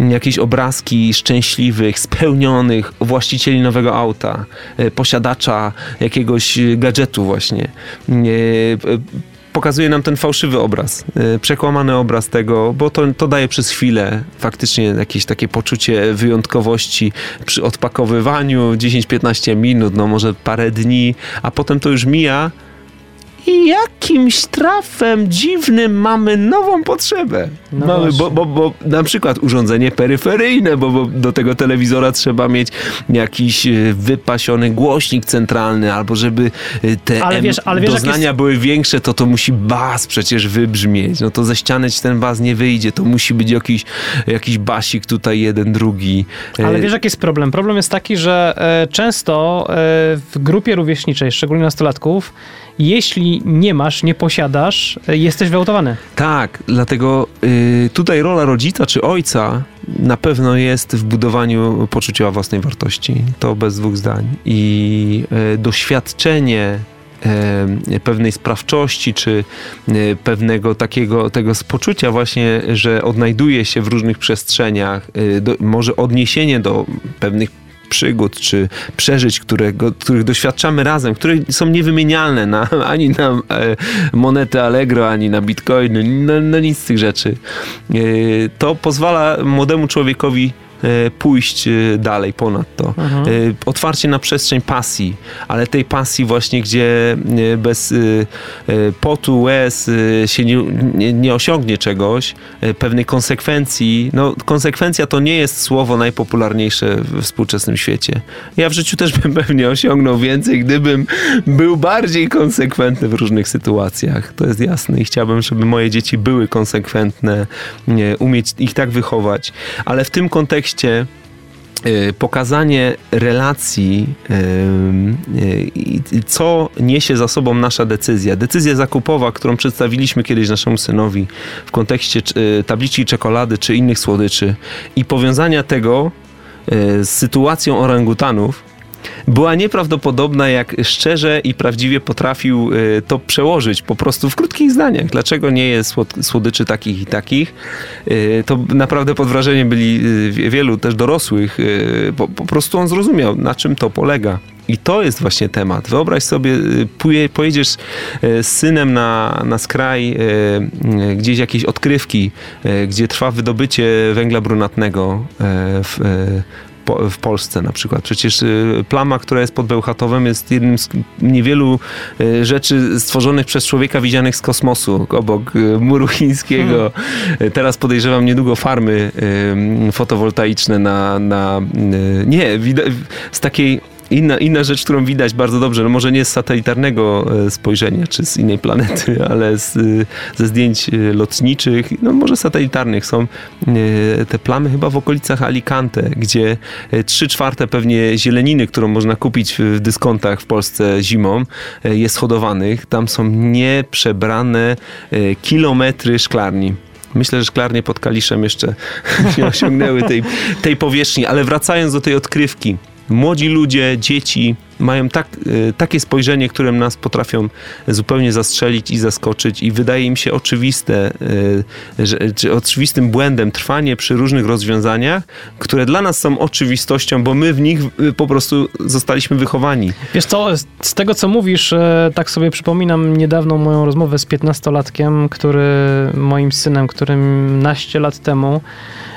e, jakieś obrazki szczęśliwych, spełnionych właścicieli nowego auta, e, posiadacza jakiegoś gadżetu właśnie. Pokazuje nam ten fałszywy obraz, e, przekłamany obraz tego, bo to, to daje przez chwilę faktycznie jakieś takie poczucie wyjątkowości przy odpakowywaniu 10-15 minut, no może parę dni, a potem to już mija i jakimś trafem dziwnym mamy nową potrzebę. No mamy, bo, bo, bo na przykład urządzenie peryferyjne, bo, bo do tego telewizora trzeba mieć jakiś e, wypasiony głośnik centralny, albo żeby e, te Ale wiesz- ale wiesz, doznania jest- były większe, to to musi bas przecież wybrzmieć. No to ze ściany ci ten bas nie wyjdzie, to musi być jakiś, jakiś basik tutaj jeden, drugi. E, Ale wiesz, jaki jest problem? Problem jest taki, że często w grupie rówieśniczej, szczególnie nastolatków, jeśli nie masz, nie posiadasz, e, jesteś wyautowany. Tak, dlatego y, tutaj rola rodzica czy ojca na pewno jest w budowaniu poczucia własnej wartości. To bez dwóch zdań. I y, doświadczenie y, pewnej sprawczości, czy pewnego takiego tego poczucia właśnie, że odnajduje się w różnych przestrzeniach, do, może odniesienie do pewnych przygód czy przeżyć, którego, których doświadczamy razem, które są niewymienialne na, ani na e, monety Allegro, ani na bitcoiny, na, na nic z tych rzeczy. E, to pozwala młodemu człowiekowi pójść e, dalej ponad to. Mhm. E, Otwarcie na przestrzeń pasji, ale tej pasji właśnie, gdzie e, bez e, e, potu, łez e, się nie, nie, nie osiągnie czegoś, e, pewnej konsekwencji. No, konsekwencja to nie jest słowo najpopularniejsze we współczesnym świecie. Ja w życiu też bym pewnie osiągnął więcej, gdybym był bardziej konsekwentny w różnych sytuacjach. To jest jasne i chciałbym, żeby moje dzieci były konsekwentne, umieć ich tak wychować. Ale w tym kontekście y, pokazanie relacji, y, y, co niesie za sobą nasza decyzja. Decyzja zakupowa, którą przedstawiliśmy kiedyś naszemu synowi w kontekście tabliczki czekolady czy innych słodyczy i powiązania tego z sytuacją orangutanów, była nieprawdopodobna, jak szczerze i prawdziwie potrafił y, to przełożyć po prostu w krótkich zdaniach. Dlaczego nie jest słod- słodyczy takich i takich? Y, To naprawdę pod wrażeniem byli y, wie- wielu też dorosłych. Po, po prostu on zrozumiał, na czym to polega. I to jest właśnie temat. Wyobraź sobie, pojedziesz z synem na, na skraj gdzieś jakieś odkrywki, gdzie trwa wydobycie węgla brunatnego w, po, w Polsce na przykład. Przecież y, plama, która jest pod Bełchatowem jest jednym z niewielu y, rzeczy stworzonych przez człowieka widzianych z kosmosu, obok y, muru chińskiego. Y, Teraz podejrzewam niedługo farmy fotowoltaiczne na... na nie, z takiej Inna, inna rzecz, którą widać bardzo dobrze, no może nie z satelitarnego e, spojrzenia, czy z innej planety, ale z, y, ze zdjęć y, lotniczych, no może satelitarnych są te plamy chyba w okolicach Alicante, gdzie trzy czwarte pewnie zieleniny, którą można kupić w- dyskontach w Polsce zimą, jest hodowanych. Tam są nieprzebrane kilometry szklarni. Myślę, że szklarnie pod Kaliszem jeszcze nie osiągnęły tej, tej powierzchni, ale wracając do tej odkrywki. Młodzi ludzie, dzieci mają tak, y, takie spojrzenie, którym nas potrafią zupełnie zastrzelić i zaskoczyć i wydaje im się oczywiste, y, że, czy oczywistym błędem trwanie przy różnych rozwiązaniach, które dla nas są oczywistością, bo my w nich y, po prostu zostaliśmy wychowani. Wiesz co, z- tego co mówisz, e, tak sobie przypominam niedawną moją rozmowę z 15-latkiem, który, moim synem, którym naście lat temu E,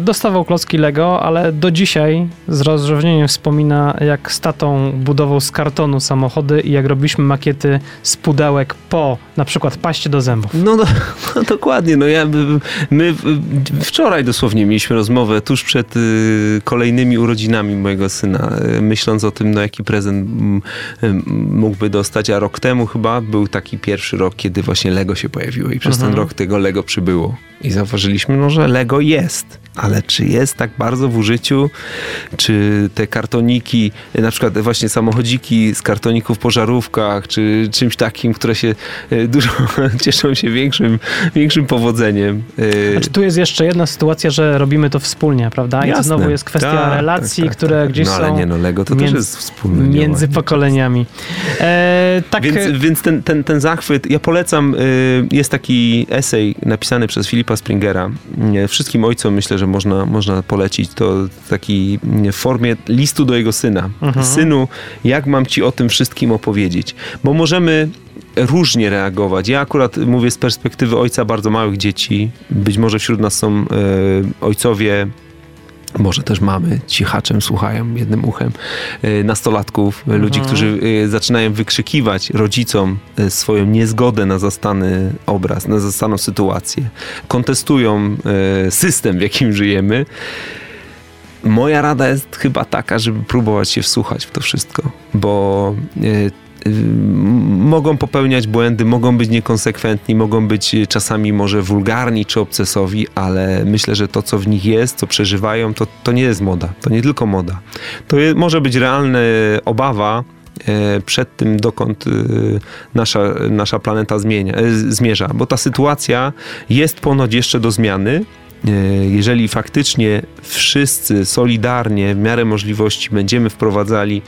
dostawał klocki Lego, ale do dzisiaj z rozrzewnieniem wspomina, jak z tatą budował z kartonu samochody i jak robiliśmy makiety z pudełek po na przykład paście do zębów. No, no, no dokładnie. No ja, my wczoraj dosłownie mieliśmy rozmowę tuż przed y, kolejnymi urodzinami mojego syna, y, myśląc o tym, no jaki prezent y, mógłby dostać, a rok temu chyba był taki pierwszy rok, kiedy właśnie Lego się pojawiło i przez mhm. ten rok tego Lego przybyło. I zauważyliśmy, no, że Lego jest, ale czy jest tak bardzo w użyciu, czy te kartoniki, na przykład właśnie samochodziki z kartoników po żarówkach, czy czymś takim, które się e, dużo cieszą się większym, większym powodzeniem. E, znaczy, tu jest jeszcze jedna sytuacja, że robimy to wspólnie, prawda? I Jasne. znowu jest kwestia tak, relacji, tak, tak, które tak. gdzieś no, ale są nie, no Lego to między, też jest wspólne. Między pokoleniami. E, tak. Więc, więc ten, ten, ten zachwyt, ja polecam, y, jest taki esej napisany przez Filipa Springera. Wszystkim ojcom myślę, że można, można polecić to taki w formie listu do jego syna. Mhm. Synu, jak mam ci o tym wszystkim opowiedzieć? Bo możemy różnie reagować. Ja akurat mówię z perspektywy ojca bardzo małych dzieci. Być może wśród nas są y, ojcowie może też mamy, cichaczem słuchają jednym uchem, e, nastolatków, mhm. ludzi, którzy e, zaczynają wykrzykiwać rodzicom e, swoją niezgodę na zastany obraz, na zastaną sytuację. Kontestują system, w jakim żyjemy. Moja rada jest chyba taka, żeby próbować się wsłuchać w to wszystko, bo mogą popełniać błędy, mogą być niekonsekwentni, mogą być czasami może wulgarni czy obcesowi, ale myślę, że to, co w nich jest, co przeżywają, to, to nie jest moda. To nie tylko moda. To je, może być realna obawa, e, przed tym, dokąd e, nasza, nasza planeta zmienia, e, zmierza, bo ta sytuacja jest ponoć jeszcze do zmiany, E, jeżeli faktycznie wszyscy solidarnie, w miarę możliwości, będziemy wprowadzali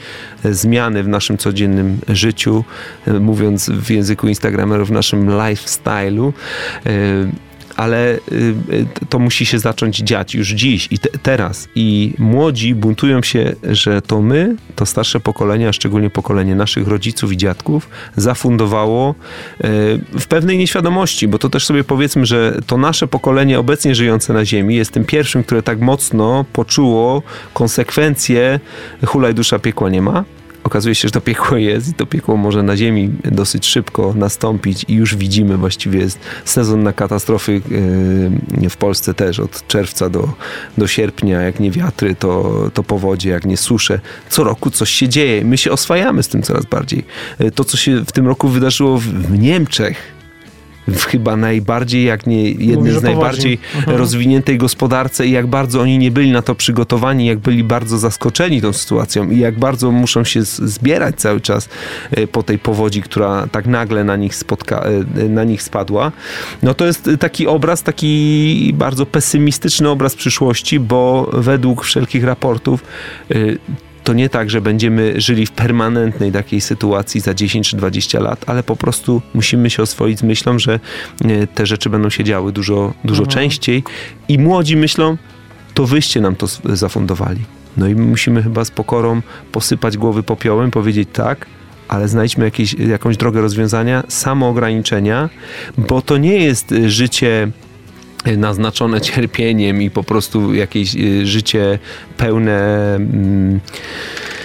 e, zmiany w naszym codziennym życiu, e, mówiąc w języku Instagramerów, w naszym lifestyle'u, ale y, y, to musi się zacząć dziać już dziś i te, teraz. I młodzi buntują się, że to my, to starsze pokolenie, a szczególnie pokolenie naszych rodziców i dziadków, zafundowało y, w pewnej nieświadomości, bo to też sobie powiedzmy, że to nasze pokolenie obecnie żyjące na Ziemi jest tym pierwszym, które tak mocno poczuło konsekwencje hulaj dusza piekła nie ma okazuje się, że to piekło jest i to piekło może na Ziemi dosyć szybko nastąpić i już widzimy właściwie jest sezon na katastrofy w Polsce też od czerwca do, do sierpnia, jak nie wiatry, to, to powodzie, jak nie susze. Co roku coś się dzieje. My się oswajamy z tym coraz bardziej. E, to, co się w tym roku wydarzyło w Niemczech, w chyba najbardziej, jak nie jednej z najbardziej mhm. rozwiniętej gospodarce i jak bardzo oni nie byli na to przygotowani, jak byli bardzo zaskoczeni tą sytuacją i jak bardzo muszą się zbierać cały czas e, po tej powodzi, która tak nagle na nich, spotka, e, na nich spadła. No to jest taki obraz, taki bardzo pesymistyczny obraz przyszłości, bo według wszelkich raportów e, to nie tak, że będziemy żyli w permanentnej takiej sytuacji za 10 czy 20 lat, ale po prostu musimy się oswoić z myślą, że e, te rzeczy będą się działy dużo, dużo mhm. częściej i młodzi myślą, to wyście nam to zafundowali. No i musimy chyba z pokorą posypać głowy popiołem, powiedzieć tak, ale znajdźmy jakieś, jakąś drogę rozwiązania, samoograniczenia, bo to nie jest e, życie naznaczone cierpieniem i po prostu jakieś y, życie pełne. Mm, Y,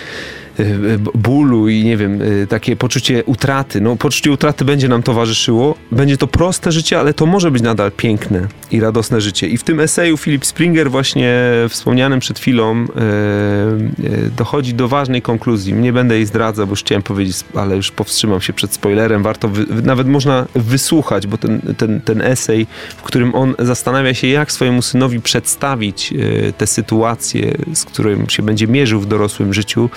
bólu i nie wiem, y, takie poczucie utraty. No, poczucie utraty będzie nam towarzyszyło. Będzie to proste życie, ale to może być nadal piękne i radosne życie. I w tym eseju Philip Springer, właśnie wspomnianym przed chwilą, yy, dochodzi do ważnej konkluzji. Nie będę jej zdradzał, bo już chciałem powiedzieć, ale już powstrzymam się przed spoilerem. Warto, nawet można wysłuchać, bo ten, ten, ten esej, w którym on zastanawia się, jak swojemu synowi przedstawić te sytuacje, z którym się będzie mierzył w dorosłym życiu,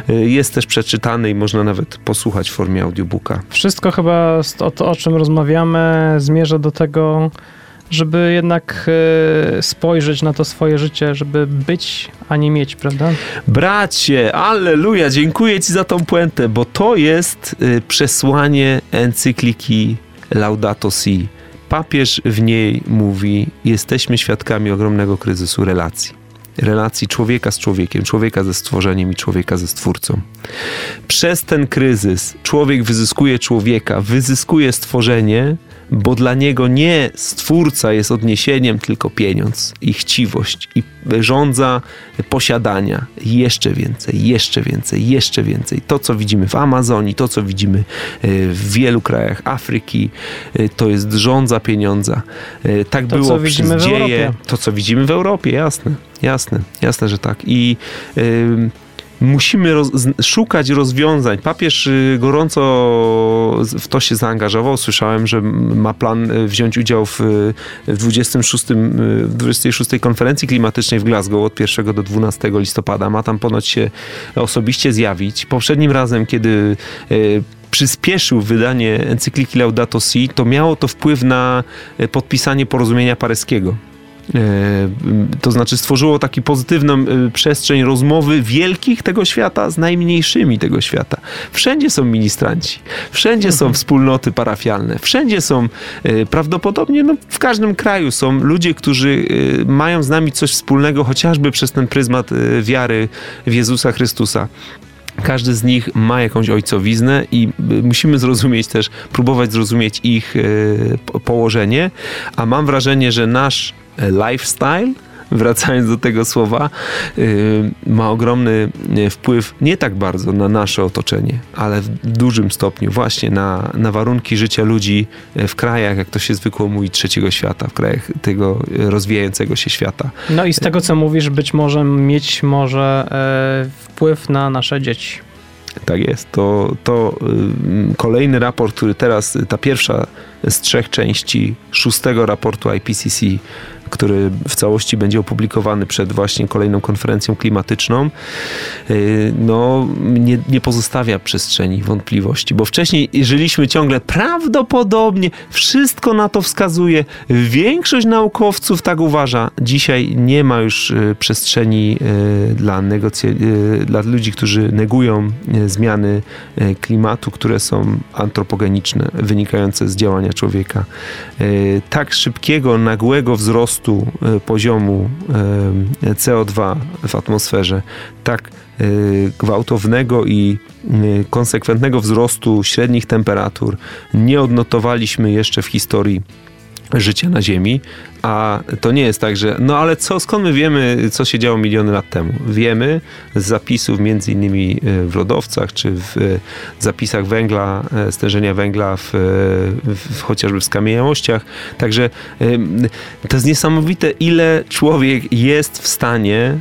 Y, jest też przeczytany i można nawet posłuchać w formie audiobooka. Wszystko chyba o to, o czym rozmawiamy, zmierza do tego, żeby jednak y, spojrzeć na to swoje życie, żeby być, a nie mieć, prawda? Bracie, alleluja, dziękuję ci za tą puentę, bo to jest y, przesłanie encykliki Laudato Si. Papież w niej mówi: Jesteśmy świadkami ogromnego kryzysu relacji relacji człowieka z człowiekiem, człowieka ze stworzeniem i człowieka ze stwórcą. Przez ten kryzys człowiek wyzyskuje człowieka, wyzyskuje stworzenie, bo dla niego nie stwórca jest odniesieniem, tylko pieniądz i chciwość i rządza posiadania. Jeszcze więcej, jeszcze więcej, jeszcze więcej. To, co widzimy w Amazonii, to, co widzimy e, w wielu krajach Afryki, e, to jest rządza pieniądza. E, tak To, było przez dzieje. To, co widzimy w Europie, jasne, jasne, jasne, że tak. I ym, musimy roz, szukać rozwiązań. Papież y, gorąco w to się zaangażował. Słyszałem, że ma plan y, wziąć udział w, y, w 26, y, w 26 konferencji klimatycznej w Glasgow od 1 do 12 listopada. Ma tam ponoć się osobiście zjawić. Poprzednim razem, kiedy przyspieszył wydanie encykliki Laudato Si, to miało to wpływ na podpisanie porozumienia paryskiego. E, To znaczy stworzyło taki pozytywną e, przestrzeń rozmowy wielkich tego świata z najmniejszymi tego świata. Wszędzie są ministranci, wszędzie są wspólnoty parafialne, wszędzie są e, prawdopodobnie, no, w każdym kraju są ludzie, którzy mają z nami coś wspólnego, chociażby przez ten pryzmat wiary w Jezusa Chrystusa. Każdy z nich ma jakąś ojcowiznę i musimy zrozumieć też, próbować zrozumieć ich po- położenie, a mam wrażenie, że nasz lifestyle, wracając do tego słowa, y, ma ogromny wpływ nie tak bardzo na nasze otoczenie, ale w dużym stopniu właśnie na, na warunki życia ludzi y, w krajach, jak to się zwykło mówić, trzeciego świata, w krajach tego rozwijającego się świata. No i z tego, co mówisz, być może mieć może e, wpływ na nasze dzieci. Tak jest. To, to ym, kolejny raport, który teraz, ta pierwsza z trzech części szóstego raportu IPCC, który w całości będzie opublikowany przed właśnie kolejną konferencją klimatyczną, y, no nie, nie pozostawia przestrzeni wątpliwości, bo wcześniej żyliśmy ciągle prawdopodobnie, wszystko na to wskazuje, większość naukowców tak uważa. Dzisiaj nie ma już y, przestrzeni y, dla, dla ludzi, którzy negują zmiany klimatu, które są antropogeniczne, wynikające z działania człowieka. Tak szybkiego, nagłego wzrostu y, poziomu y, CO2 w atmosferze, tak y, gwałtownego i konsekwentnego wzrostu średnich temperatur nie odnotowaliśmy jeszcze w historii życia na Ziemi, a to nie jest tak, że no ale co, skąd my wiemy, co się działo miliony lat temu? Wiemy z zapisów między innymi y, w lodowcach, czy w y, zapisach węgla, y, stężenia węgla w, w, chociażby w skamieniałościach. Także to jest niesamowite, ile człowiek jest w stanie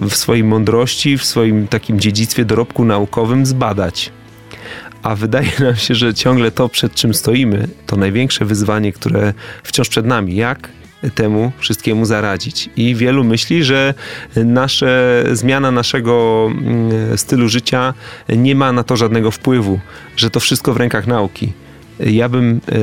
w swojej mądrości, w swoim takim dziedzictwie, dorobku naukowym zbadać. A wydaje nam się, że ciągle to, przed czym stoimy, to największe wyzwanie, które wciąż przed nami. Jak temu wszystkiemu zaradzić? I wielu myśli, że nasze, zmiana naszego mm, stylu życia nie ma na to żadnego wpływu, że to wszystko w rękach nauki. Ja bym e,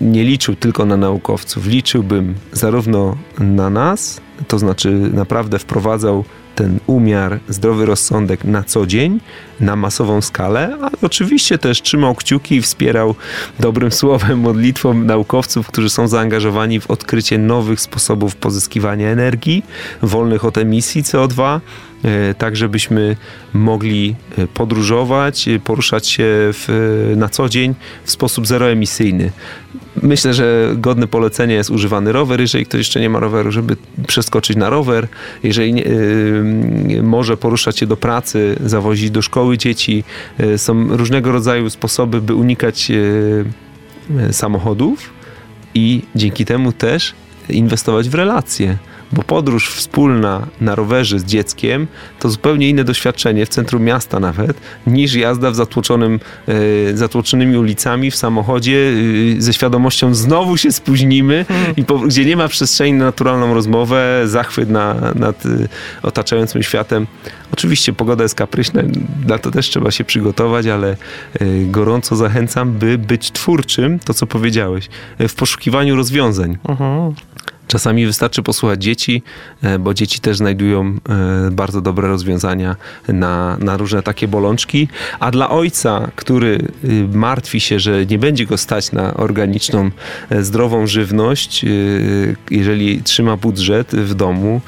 nie liczył tylko na naukowców, liczyłbym zarówno na nas, to znaczy naprawdę wprowadzał ten umiar, zdrowy rozsądek na co dzień, na masową skalę, a oczywiście też trzymał kciuki i wspierał dobrym słowem, modlitwą naukowców, którzy są zaangażowani w odkrycie nowych sposobów pozyskiwania energii, wolnych od emisji CO2, e, tak żebyśmy mogli e, podróżować, e, poruszać się w, na co dzień w sposób zeroemisyjny. Myślę, że godne polecenia jest używany rower, jeżeli ktoś jeszcze nie ma roweru, żeby przeskoczyć na rower. Jeżeli nie, y, może poruszać się do pracy, zawozić do szkoły dzieci. Y, są różnego rodzaju sposoby, by unikać y, y, samochodów i dzięki temu też inwestować w relacje. Bo podróż wspólna na rowerze z dzieckiem to zupełnie inne doświadczenie w centrum miasta nawet, niż jazda w zatłoczonym, e, zatłoczonymi ulicami w samochodzie e, ze świadomością znowu się spóźnimy i po, gdzie nie ma przestrzeni na naturalną rozmowę, zachwyt na, nad e, otaczającym światem. Oczywiście pogoda jest kapryśna, na to też trzeba się przygotować, ale gorąco zachęcam, by być twórczym, to co powiedziałeś, w poszukiwaniu rozwiązań. Mhm. Czasami wystarczy posłuchać dzieci, e, bo dzieci też znajdują e, bardzo dobre rozwiązania na, na różne takie bolączki. A dla ojca, który y, martwi się, że nie będzie go stać na organiczną, e, zdrową żywność, y, jeżeli trzyma budżet w domu,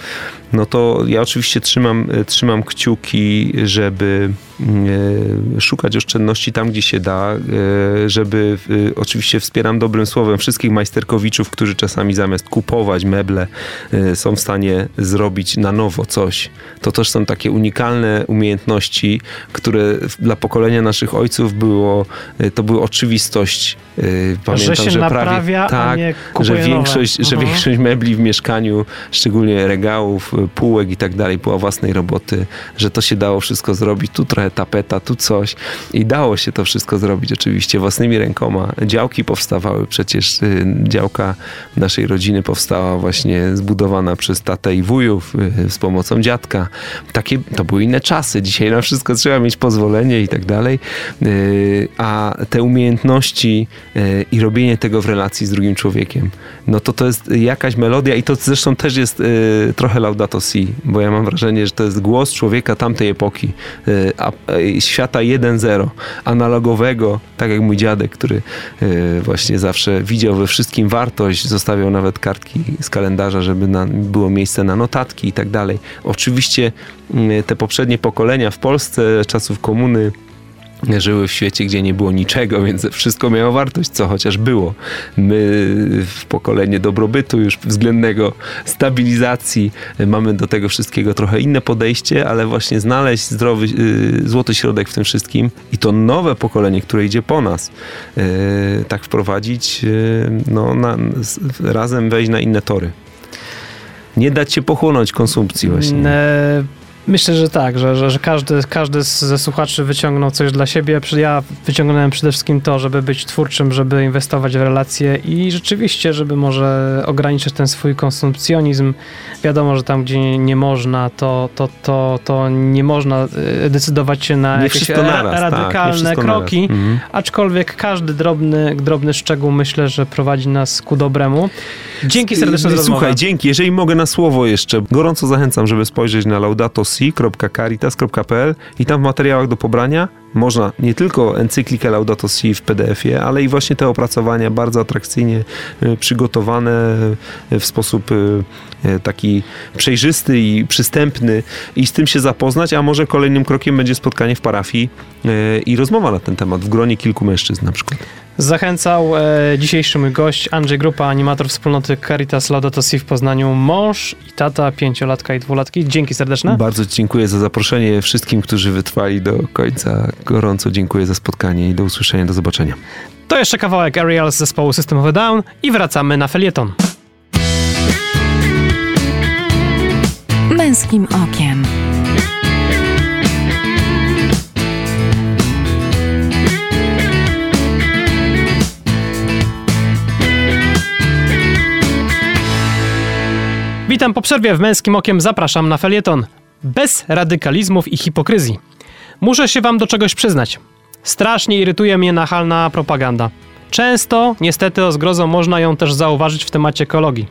no to ja oczywiście trzymam, trzymam kciuki, żeby E, szukać oszczędności tam, gdzie się da, e, żeby e, oczywiście wspieram dobrym słowem wszystkich majsterkowiczów, którzy czasami zamiast kupować meble są w stanie zrobić na nowo coś. To też są takie unikalne umiejętności, które dla pokolenia naszych ojców było, to była oczywistość. Pamiętam, że, się że prawie tak, że większość, że mhm. większość mebli w mieszkaniu, szczególnie regałów, półek i tak dalej, była własnej roboty, że to się dało wszystko zrobić. Tu trochę tapeta, tu coś. I dało się to wszystko zrobić oczywiście własnymi rękoma. Działki powstawały, przecież y, działka naszej rodziny powstała właśnie zbudowana przez tatę i wujów y, z pomocą dziadka. Takie, to były inne czasy. Dzisiaj na wszystko trzeba mieć pozwolenie i tak dalej. Y, a te umiejętności i robienie tego w relacji z drugim człowiekiem, no to to jest jakaś melodia i to zresztą też jest trochę Laudato Si, bo ja mam wrażenie, że to jest głos człowieka tamtej epoki, a E, świata 1.0, analogowego, tak jak mój dziadek, który e, właśnie zawsze widział we wszystkim wartość, zostawiał nawet kartki z kalendarza, żeby na, było miejsce na notatki i tak dalej. Oczywiście te poprzednie pokolenia w Polsce czasów komuny żyły w świecie, gdzie nie było niczego, więc wszystko miało wartość, co chociaż było. My w pokolenie dobrobytu już względnego, stabilizacji, mamy do tego wszystkiego trochę inne podejście, ale właśnie znaleźć zdrowy, y, złoty środek w tym wszystkim i to nowe pokolenie, które idzie po nas, y, tak wprowadzić, y, no, na, razem wejść na inne tory. Nie dać się pochłonąć konsumpcji właśnie. Myślę, że tak, że, że, że, każdy, każdy ze słuchaczy wyciągnął coś dla siebie. Ja wyciągnąłem przede wszystkim to, żeby być twórczym, żeby inwestować w relacje i rzeczywiście, żeby może ograniczyć ten swój konsumpcjonizm. Wiadomo, że tam, gdzie nie można, to, to, to, to nie można e, decydować się na nie jakieś naraz, tak, radykalne tak, kroki, mhm. aczkolwiek każdy drobny, drobny szczegół myślę, że prowadzi nas ku dobremu. Dzięki serdecznie za rozmowę. Słuchaj, dzięki. Jeżeli mogę na słowo jeszcze, gorąco zachęcam, żeby spojrzeć na Laudato si.caritas.pl i tam w materiałach do pobrania można nie tylko encyklikę Laudato Si w PDF-ie, ale i właśnie te opracowania bardzo atrakcyjnie y, przygotowane y, w sposób y, taki przejrzysty i przystępny i z tym się zapoznać, a może kolejnym krokiem będzie spotkanie w parafii i rozmowa na ten temat w gronie kilku mężczyzn na przykład. Zachęcał e, dzisiejszy mój gość Andrzej Grupa, animator wspólnoty Caritas Laudato Si w Poznaniu, mąż i tata pięciolatka i dwulatki. Dzięki serdeczne. Bardzo dziękuję za zaproszenie wszystkim, którzy wytrwali do końca. Gorąco dziękuję za spotkanie i do usłyszenia, do zobaczenia. To jeszcze kawałek Ariel z zespołu System of a Down i wracamy na felieton. Męskim okiem. Witam po przerwie w Męskim Okiem, zapraszam na felieton. Bez radykalizmów i hipokryzji. Muszę się wam do czegoś przyznać. Strasznie irytuje mnie nachalna propaganda. Często, niestety o zgrozą, można ją też zauważyć w temacie ekologii.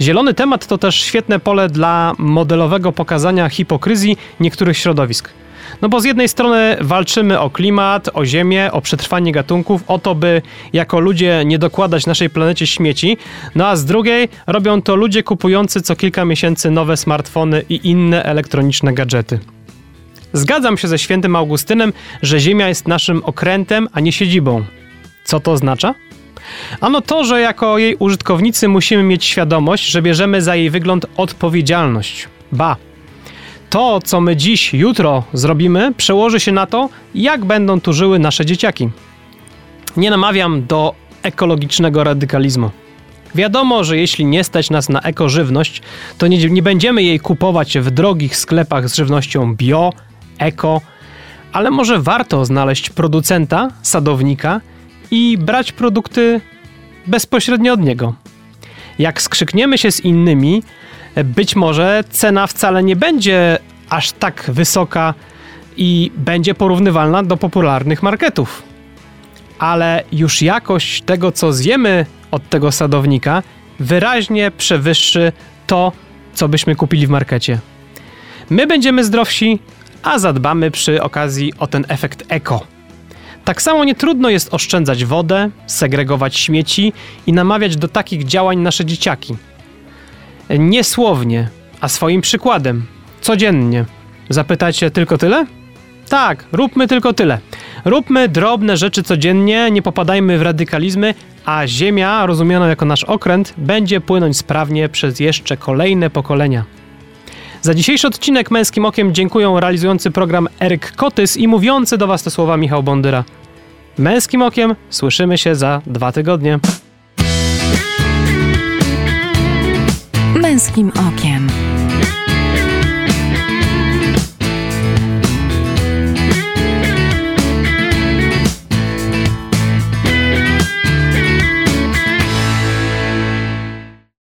Zielony temat to też świetne pole dla modelowego pokazania hipokryzji niektórych środowisk. No bo z jednej strony walczymy o klimat, o ziemię, o przetrwanie gatunków, o to, by jako ludzie nie dokładać naszej planecie śmieci, no a z drugiej robią to ludzie kupujący co kilka miesięcy nowe smartfony i inne elektroniczne gadżety. Zgadzam się ze świętym Augustynem, że Ziemia jest naszym okrętem, a nie siedzibą. Co to oznacza? Ano to, że jako jej użytkownicy musimy mieć świadomość, że bierzemy za jej wygląd odpowiedzialność. Ba, to, co my dziś, jutro zrobimy, przełoży się na to, jak będą tu żyły nasze dzieciaki. Nie namawiam do ekologicznego radykalizmu. Wiadomo, że jeśli nie stać nas na ekożywność, to nie, nie będziemy jej kupować w drogich sklepach z żywnością bio, eko, ale może warto znaleźć producenta, sadownika i brać produkty bezpośrednio od niego. Jak skrzykniemy się z innymi, być może cena wcale nie będzie aż tak wysoka i będzie porównywalna do popularnych marketów. Ale już jakość tego, co zjemy od tego sadownika, wyraźnie przewyższy to, co byśmy kupili w markecie. My będziemy zdrowsi, a zadbamy przy okazji o ten efekt eko. Tak samo nie trudno jest oszczędzać wodę, segregować śmieci i namawiać do takich działań nasze dzieciaki. Niesłownie, a swoim przykładem. Codziennie. Zapytacie tylko tyle? Tak, róbmy tylko tyle. Róbmy drobne rzeczy codziennie, nie popadajmy w radykalizmy, a Ziemia, rozumiana jako nasz okręt, będzie płynąć sprawnie przez jeszcze kolejne pokolenia. Za dzisiejszy odcinek Męskim Okiem dziękuję realizujący program Eryk Kotys i mówiący do Was te słowa Michał Bondyra. Męskim Okiem słyszymy się za dwa tygodnie. Męskim Okiem.